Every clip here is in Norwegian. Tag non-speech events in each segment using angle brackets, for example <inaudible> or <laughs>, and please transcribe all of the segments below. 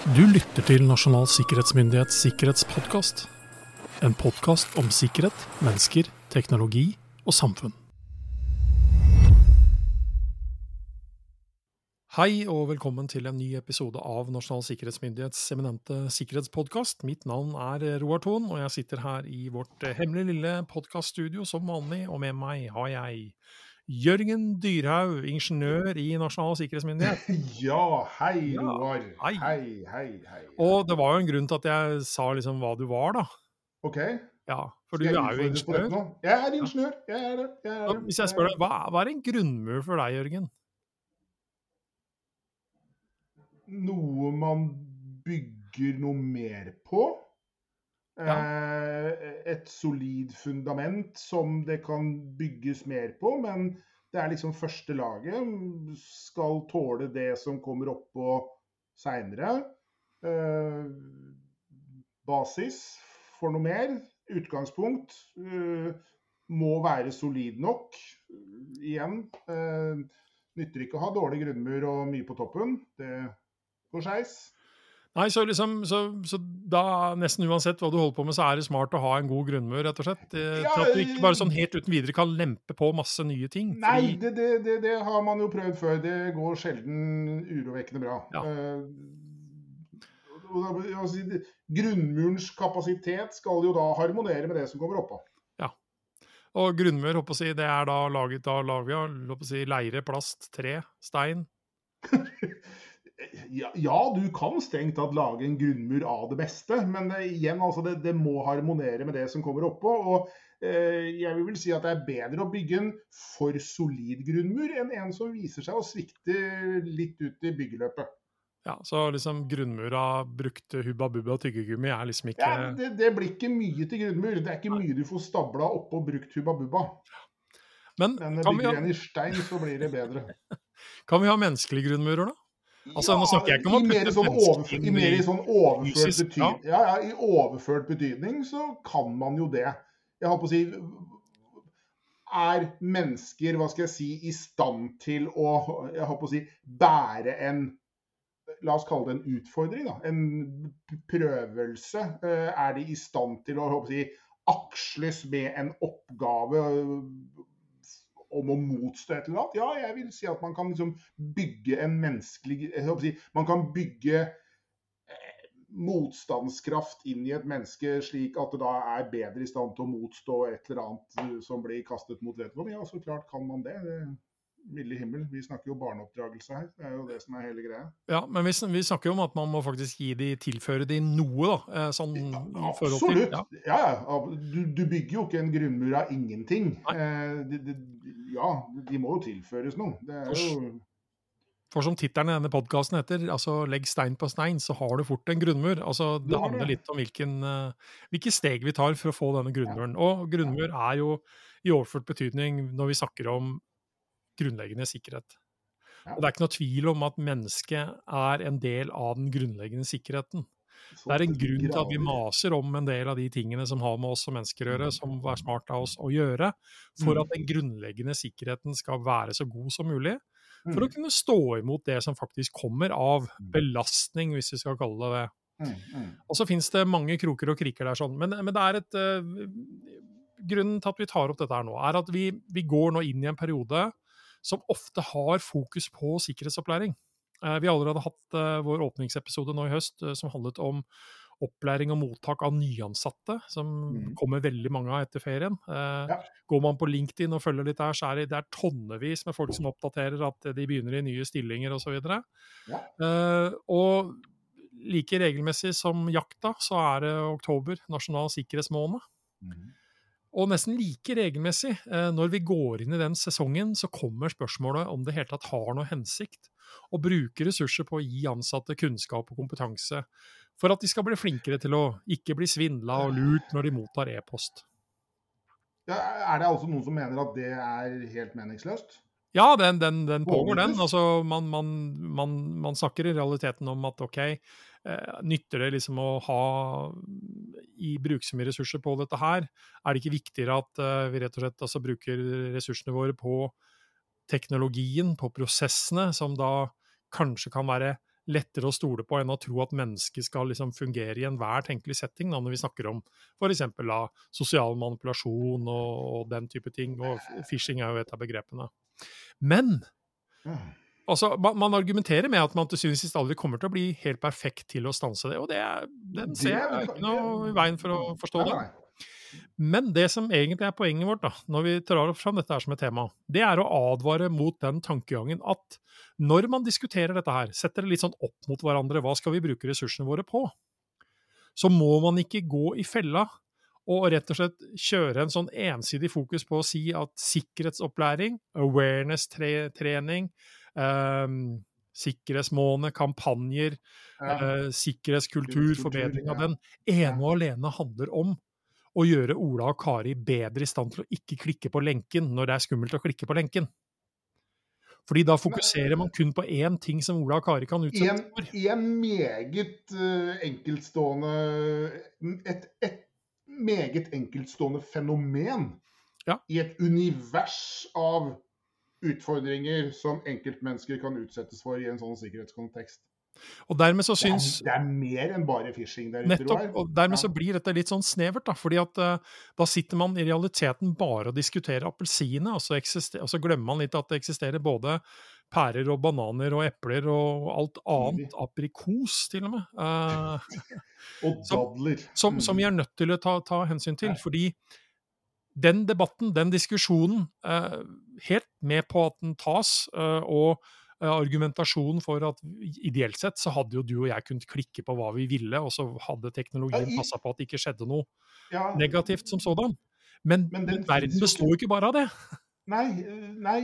Du lytter til Nasjonal sikkerhetsmyndighets sikkerhetspodkast. En podkast om sikkerhet, mennesker, teknologi og samfunn. Hei og velkommen til en ny episode av Nasjonal sikkerhetsmyndighets eminente sikkerhetspodkast. Mitt navn er Roar Thon, og jeg sitter her i vårt hemmelige lille podkaststudio som vanlig, og med meg har jeg Jørgen Dyrhaug, ingeniør i Nasjonal sikkerhetsmyndighet. <laughs> Ja, hei, Ja, Roar. hei. Hei, hei, hei. Og det var jo en grunn til at jeg sa liksom hva du var, da. OK, Ja, for du skal du er jo ingeniør. Jeg er ingeniør. Jeg er det. Jeg er det. Hvis jeg spør deg, hva, hva er en grunnmur for deg, Jørgen? Noe man bygger noe mer på. Eh, et solid fundament som det kan bygges mer på, men det er liksom første laget. Skal tåle det som kommer oppå seinere. Eh, basis for noe mer. Utgangspunkt eh, må være solid nok. Igjen. Nytter ikke å ha dårlig grunnmur og mye på toppen. Det går skeis. Nei, så liksom, så, så da, nesten uansett hva du holder på med, så er det smart å ha en god grunnmur, rett og slett? Til Ja, at du ikke bare sånn helt uten videre kan lempe på masse nye ting? Nei, det, det, det, det har man jo prøvd før. Det går sjelden urovekkende bra. Ja. Uh, og altså, grunnmurens kapasitet skal jo da harmonere med det som kommer oppå. Og grunnmur, håper å si, det er da laget av lavia, håper å si, leire, plast, tre, stein? <laughs> Ja, ja, du kan strengt tatt lage en grunnmur av det beste, men det, igjen, altså, det, det må harmonere med det som kommer oppå. og eh, jeg vil vel si at det er bedre å bygge en for solid grunnmur enn en som viser seg å svikte litt ut i byggeløpet. Ja, så liksom grunnmura brukte hubba bubba tyggegummi er liksom ikke Ja, det, det blir ikke mye til grunnmur. Det er ikke mye du får stabla oppå brukt hubba bubba. Men Men vi, bygger du en i stein, så blir det bedre. <laughs> kan vi ha menneskelige grunnmurer, da? Altså, nå snakker jeg ikke om å putte sånn inn I mer i i sånn overført betydning. Ja, ja, i overført betydning så kan man jo det. Jeg holdt på å si Er mennesker, hva skal jeg si, i stand til å jeg holdt på å si, bære en La oss kalle det en utfordring, da. En prøvelse. Eh, Er de i stand til å jeg på å si, aksles med en oppgave om å motstå et eller annet? Ja, jeg vil si at man kan liksom bygge en menneskelig jeg si, Man kan bygge eh, motstandskraft inn i et menneske slik at det da er bedre i stand til å motstå et eller annet eh, som blir kastet mot vedkommende. Ja, så klart kan man det. det Milde himmel. Vi snakker jo barneoppdragelse her. Det er jo det som er hele greia. Ja, men vi, vi snakker jo om at man må faktisk gi de, tilføre de noe, da. eh, Sånn ja, forhold til Absolutt. ja. Ja, ja. Du, du bygger jo ikke en grunnmur av ingenting. Eh, det, de, ja, de må jo tilføres noe. Det er jo For som tittelen i denne podkasten heter, altså 'legg stein på stein', så har du fort en grunnmur. Altså, det handler litt om hvilken, eh, hvilke steg vi tar for å få denne grunnmuren. Og grunnmur er jo i overført betydning når vi snakker om grunnleggende sikkerhet. Og det er ikke noe tvil om at mennesket er en del av den grunnleggende sikkerheten. Det er en grunn til at vi maser om en del av de tingene som har med oss som mennesker å gjøre, som er smart av oss å gjøre, for Mm. at den grunnleggende sikkerheten skal være så god som mulig. Mm. For å kunne stå imot det som faktisk kommer av belastning, hvis vi skal kalle det det. Mm, mm. Og så finnes det mange kroker og kriker der, sånn. men, men det er et uh, Grunnen til at vi tar opp dette her nå, er at vi, vi går nå inn i en periode som ofte har fokus på sikkerhetsopplæring. Eh, vi har allerede hatt eh, vår åpningsepisode nå i høst eh, som handlet om opplæring og mottak av nyansatte, som mm. kommer veldig mange av etter ferien. Ja. Går man på LinkedIn og følger litt der, så er det, det er tonnevis med folk som oppdaterer at de begynner i nye stillinger osv. Ja. Uh, og like regelmessig som jakta, så er det oktober, nasjonal sikkerhetsmåned. Mm. Og nesten like regelmessig, eh, når vi går inn i den sesongen, så kommer spørsmålet om det hele tatt har noe hensikt å bruke ressurser på å gi ansatte kunnskap og kompetanse for at de skal bli flinkere til å ikke bli svindla og lurt når de mottar e-post. Ja, er det altså noen som mener at det er helt meningsløst? Ja, den, den, den pågår, den. Altså, man, man, man, man snakker i realiteten om at OK, eh, nytter det liksom å ha i bruke så mye ressurser på dette her? Er det ikke viktigere at eh, vi rett og slett altså, bruker ressursene våre på teknologien, på prosessene, som da kanskje kan være lettere å stole på enn å tro at mennesket skal liksom fungere i enhver tenkelig setting, da, når vi snakker om f.eks. sosial manipulasjon og, og, den type ting. Og phishing er jo et av begrepene. Men altså, man, man, argumenterer med at man til syvende og sist aldri kommer til å bli helt perfekt til å stanse det, og det, den ser jeg ikke noe i veien for å forstå det. Men det som egentlig er poenget vårt, da, når vi drar fram dette her som et tema, det er å advare mot den tankegangen at når man diskuterer dette her, setter det litt sånn opp mot hverandre, hva skal vi bruke ressursene våre på, så må man ikke gå i fella og rett og slett kjøre en sånn ensidig fokus på å si at sikkerhetsopplæring, awareness-trening, eh, sikkerhetsmåned, kampanjer, ja. eh, sikkerhetskultur, forbedring av den, ene og alene handler om å gjøre Ola og Kari bedre i stand til å ikke klikke på lenken når det er skummelt å klikke på lenken. Fordi da fokuserer man kun på én ting som Ola og Kari kan utsette for. I en meget uh, enkeltstående et, et, meget enkeltstående fenomen ja. i et univers av utfordringer som enkeltmennesker kan utsettes for i en sånn sikkerhetskontekst. Og dermed så syns Det er, det er mer enn bare phishing der ute? Nettopp. og Dermed ja. så blir dette litt sånn snevert. da, fordi at uh, Da sitter man i realiteten bare og diskuterer appelsinene, og, og, så glemmer man litt at det eksisterer både pærer og bananer og epler og alt annet. Aprikos, til og med. Uh, <laughs> og dadler. Som, som, vi er nødt til å ta, ta hensyn til. Ja. fordi den debatten, den diskusjonen, uh, helt med på at den tas, og Eh, argumentasjon for at ideelt sett så hadde jo du og jeg kunnet klikke på hva vi ville, og så hadde teknologien passa på at det ikke skjedde noe ja. negativt som sådan. Men, men, verden består jo ikke bare av det. Nei, nei.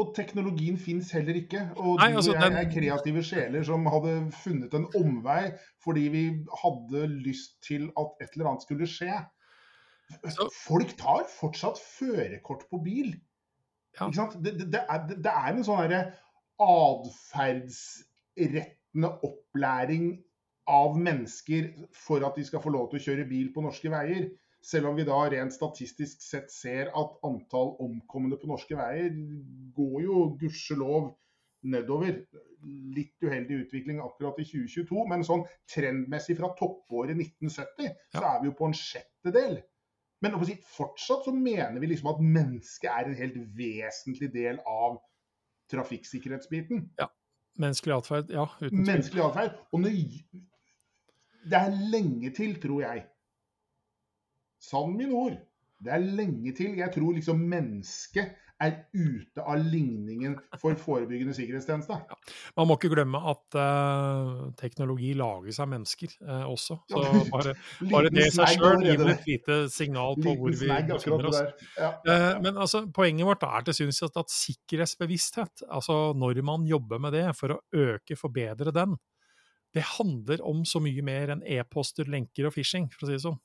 Og teknologien fins heller ikke. Og nei, altså, jeg er kreative sjeler som hadde funnet en omvei fordi vi hadde lyst til at et eller annet skulle skje. Så, Folk tar fortsatt førerkort på bil. Ja. Det, det, det, er, det, er, en sånn atferdsrettende opplæring av mennesker for at de skal få lov til å kjøre bil på norske veier. Selv om vi da rent statistisk sett ser at antall omkomne på norske veier går jo gudskjelov nedover. Litt uheldig utvikling akkurat i 2022, men sånn trendmessig fra toppåret 1970 ja. så er vi jo på en sjettedel. Men fortsatt så mener vi liksom at mennesket er en helt vesentlig del av trafikksikkerhetsbiten. Ja. Menneskelig atferd, ja. Menneskelig atferd. Og det er lenge til, tror jeg. Sann mine ord. Det er lenge til. Jeg tror liksom mennesket er ute av ligningen for forebyggende sikkerhetstjeneste. Ja. Man må ikke glemme at uh, teknologi lages av mennesker uh, også. Så <laughs> bare, bare det i seg sjøl gir et lite signal på hvor vi befinner oss. Ja. Uh, men altså, poenget vårt er til syvende at, at sikkerhetsbevissthet, altså når man jobber med det for å øke, forbedre den, det handler om så mye mer enn e-poster, lenker og phishing, for å si det sånn.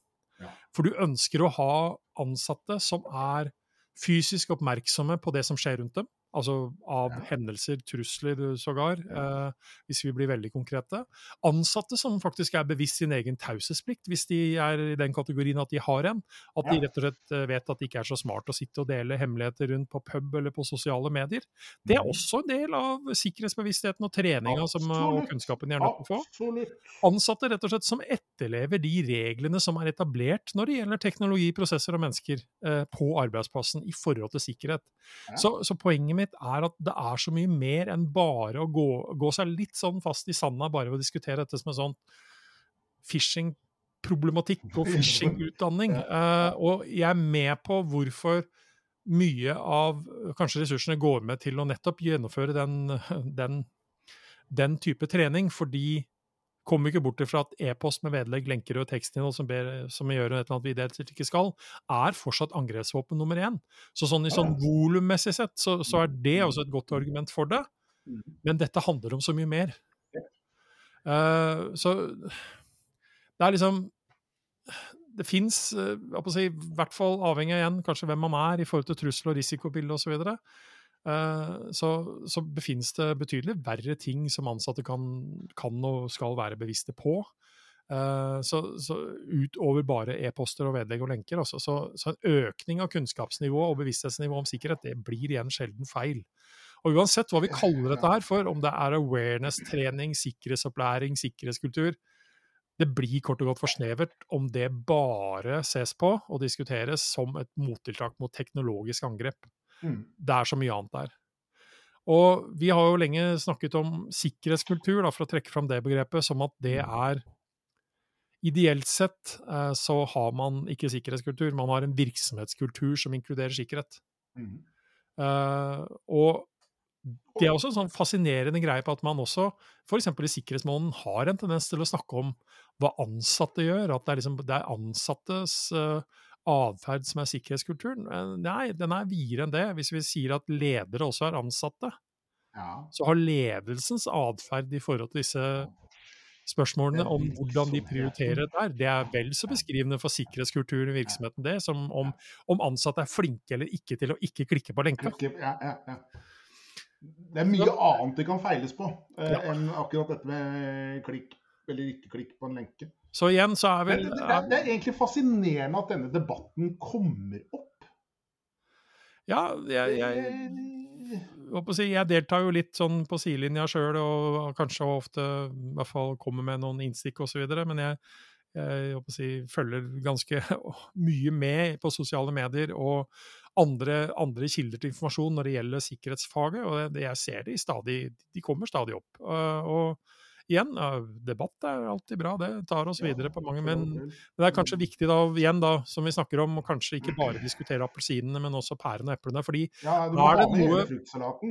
For du ønsker å ha ansatte som er fysisk oppmerksomme på det som skjer rundt dem. Altså av ja. hendelser, trusler sågar, ja. eh, hvis vi blir veldig konkrete. Ansatte som faktisk er bevisst sin egen taushetsplikt, hvis de er i den kategorien at de har en. At ja. de rett og slett eh, vet at det ikke er så smart å sitte og dele hemmeligheter rundt på pub eller på sosiale medier. Det er mm. også en del av sikkerhetsbevisstheten og treninga som, eh, og kunnskapen de er nødt til å få. Ansatte rett og slett som etterlever de reglene som er etablert når det gjelder teknologi, prosesser og mennesker eh, på arbeidsplassen i forhold til sikkerhet. Så, så poenget mitt er at det er så mye mer enn bare å gå, gå seg litt sånn fast i sanda bare ved å diskutere dette som en sånn phishing-problematikk og <laughs> phishing-utdanning. Uh, og jeg er med på hvorfor mye av kanskje ressursene går med til å nettopp gjennomføre den, <laughs> den, den type trening, fordi kommer ikke bort fra at e-post med vedlegg, lenker og tekstinnhold som, ber, som gjør et eller annet vi ideelt ikke skal, er fortsatt angrepsvåpen nummer én. Så sånn i sånn volummessig sett så, så, er det også et godt argument for det. Mm. Men dette handler om så mye mer. Uh, så det er liksom Det fins, si, i hvert fall avhengig av igjen kanskje hvem man er i forhold til trussel- og risikobilde osv. Så, videre, Eh, så, så befinnes det betydelig verre ting som ansatte kan, kan og skal være bevisste på. Uh, så, så, utover bare e-poster og vedlegg og lenker. Også. Så, så, en økning av kunnskapsnivå og bevissthetsnivå om sikkerhet, det blir igjen sjelden feil. Og uansett hva vi kaller dette her for, om det er awareness-trening, sikkerhetsopplæring, sikkerhetskultur, det blir kort og godt for snevert om det bare ses på og diskuteres som et mottiltak mot teknologisk angrep. Mm. Det er så mye annet der. Og vi har jo lenge snakket om sikkerhetskultur, da, for å trekke fram det begrepet, som at det er Ideelt sett eh, så har man ikke sikkerhetskultur, man har en virksomhetskultur som inkluderer sikkerhet. Mm. Eh, og det er også en sånn fascinerende greie på at man også, f.eks. i sikkerhetsmåneden, har en tendens til å snakke om hva ansatte gjør. At det er, liksom, det er ansattes uh, atferd som er sikkerhetskulturen. Nei, den er videre enn det. Hvis vi sier at ledere også er ansatte, Ja. så har ledelsens atferd i forhold til disse spørsmålene om hvordan de prioriterer prioriterer der, det er vel så beskrivende for sikkerhetskulturen i virksomheten, det, som om, om ansatte er flinke eller ikke til å ikke klikke på lenka. Ja, ja, ja. Det er mye annet det kan feiles på eh, enn akkurat dette med klikk eller ikke klikk på en lenke. Så igjen så er Det, vel det, det, er, det er egentlig fascinerende at denne debatten kommer opp. Ja, jeg, jeg, si, jeg deltar jo litt sånn på sidelinja sjøl, og kanskje ofte i hvert fall kommer med noen innstikk osv., men jeg, jeg si, følger ganske <laughs> mye med på sosiale medier og andre, andre kilder til informasjon når det gjelder sikkerhetsfaget, og det, jeg ser de stadig, de kommer stadig opp. Uh, og igjen, ja, debatt er alltid bra, det tar oss videre på mange, men det er kanskje viktig da, igjen da, som vi snakker om, å kanskje ikke bare diskutere appelsinene, men også pærene og eplene. fordi ja, er det noe-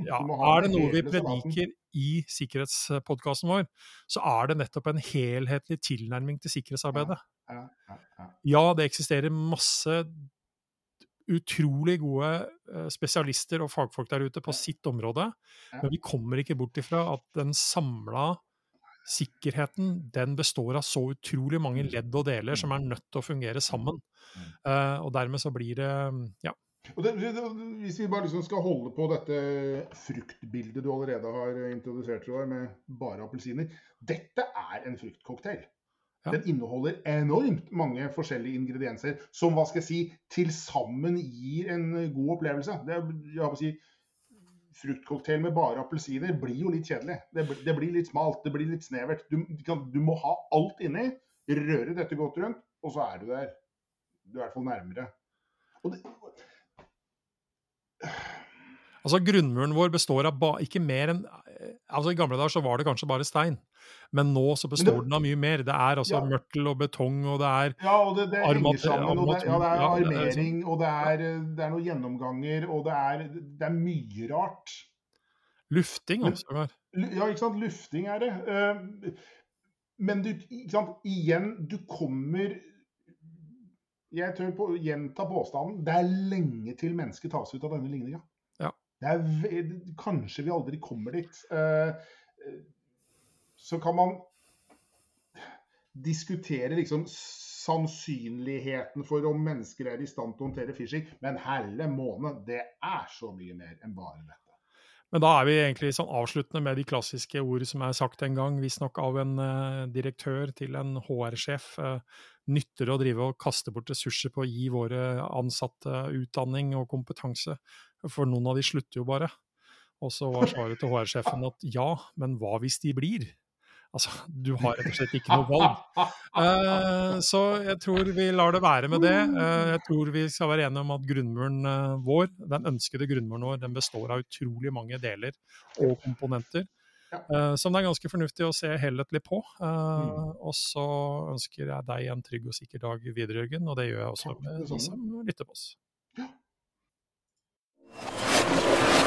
ja, er det noe vi prediker i sikkerhetspodkasten vår, så er det nettopp en helhetlig tilnærming til sikkerhetsarbeidet. Ja, ja, ja. Ja, det eksisterer masse utrolig gode eh, spesialister og fagfolk der ute på sitt område, men vi kommer ikke bort ifra at den samla sikkerheten den består av så utrolig mange ledd og deler som er nødt til å fungere sammen. Mm. Eh, og dermed så blir det ja, det, det, hvis vi bare liksom skal holde på dette fruktbildet du allerede har introdusert, Roar, med bare appelsiner. Dette er en fruktcocktail. Ja. Den inneholder enormt mange forskjellige ingredienser som hva skal jeg si, til sammen gir en god opplevelse. Det, jeg har å si, fruktcocktail med bare appelsiner blir jo litt kjedelig. Det, det blir litt smalt, det blir litt snevert. Du, du må ha alt inni, røre dette godt rundt, og så er du der. Du er i hvert fall nærmere. Og det, Altså Grunnmuren vår består av ikke mer enn altså I gamle dager så var det kanskje bare stein, men nå så består det- den av mye mer. Det er altså Ja. mørtel og betong, og det er Ja, og det, det henger sammen. Og det, ja, det er armatur, ja, det er armering, og det er, det er noen gjennomganger, og det er, det er mye rart. lufting, altså. Ja, ikke sant. Lufting er det. Eh, Men du, ikke sant. Igjen, du kommer Jeg tør på, gjenta påstanden. Det er lenge til mennesket tas ut av denne ligninga. Er kanskje vi aldri kommer dit. Eh, eh, Så kan man diskutere liksom sannsynligheten for om mennesker er i stand til å håndtere phishing, men herre måne, det er så mye mer enn bare dette. Men da er vi egentlig sånn avsluttende med de klassiske ord som er sagt en gang, visstnok av en eh, direktør til en HR-sjef. Nytter å drive og kaste bort ressurser på å gi våre ansatte utdanning og kompetanse? For noen av de slutter jo bare. Og så var svaret til HR-sjefen at ja, men hva hvis de blir? Altså, du har rett og slett ikke noe valg. Uh, så jeg tror vi lar det være med det. Uh, jeg tror vi skal være enige om at grunnmuren uh, vår, den ønskede grunnmuren vår, den består av utrolig mange deler og komponenter. Som det er ganske fornuftig å se helhetlig på. Mm. Og så ønsker jeg deg en trygg og sikker dag videre, Jørgen. Og det gjør jeg også med de som lytter på oss. フフフフ。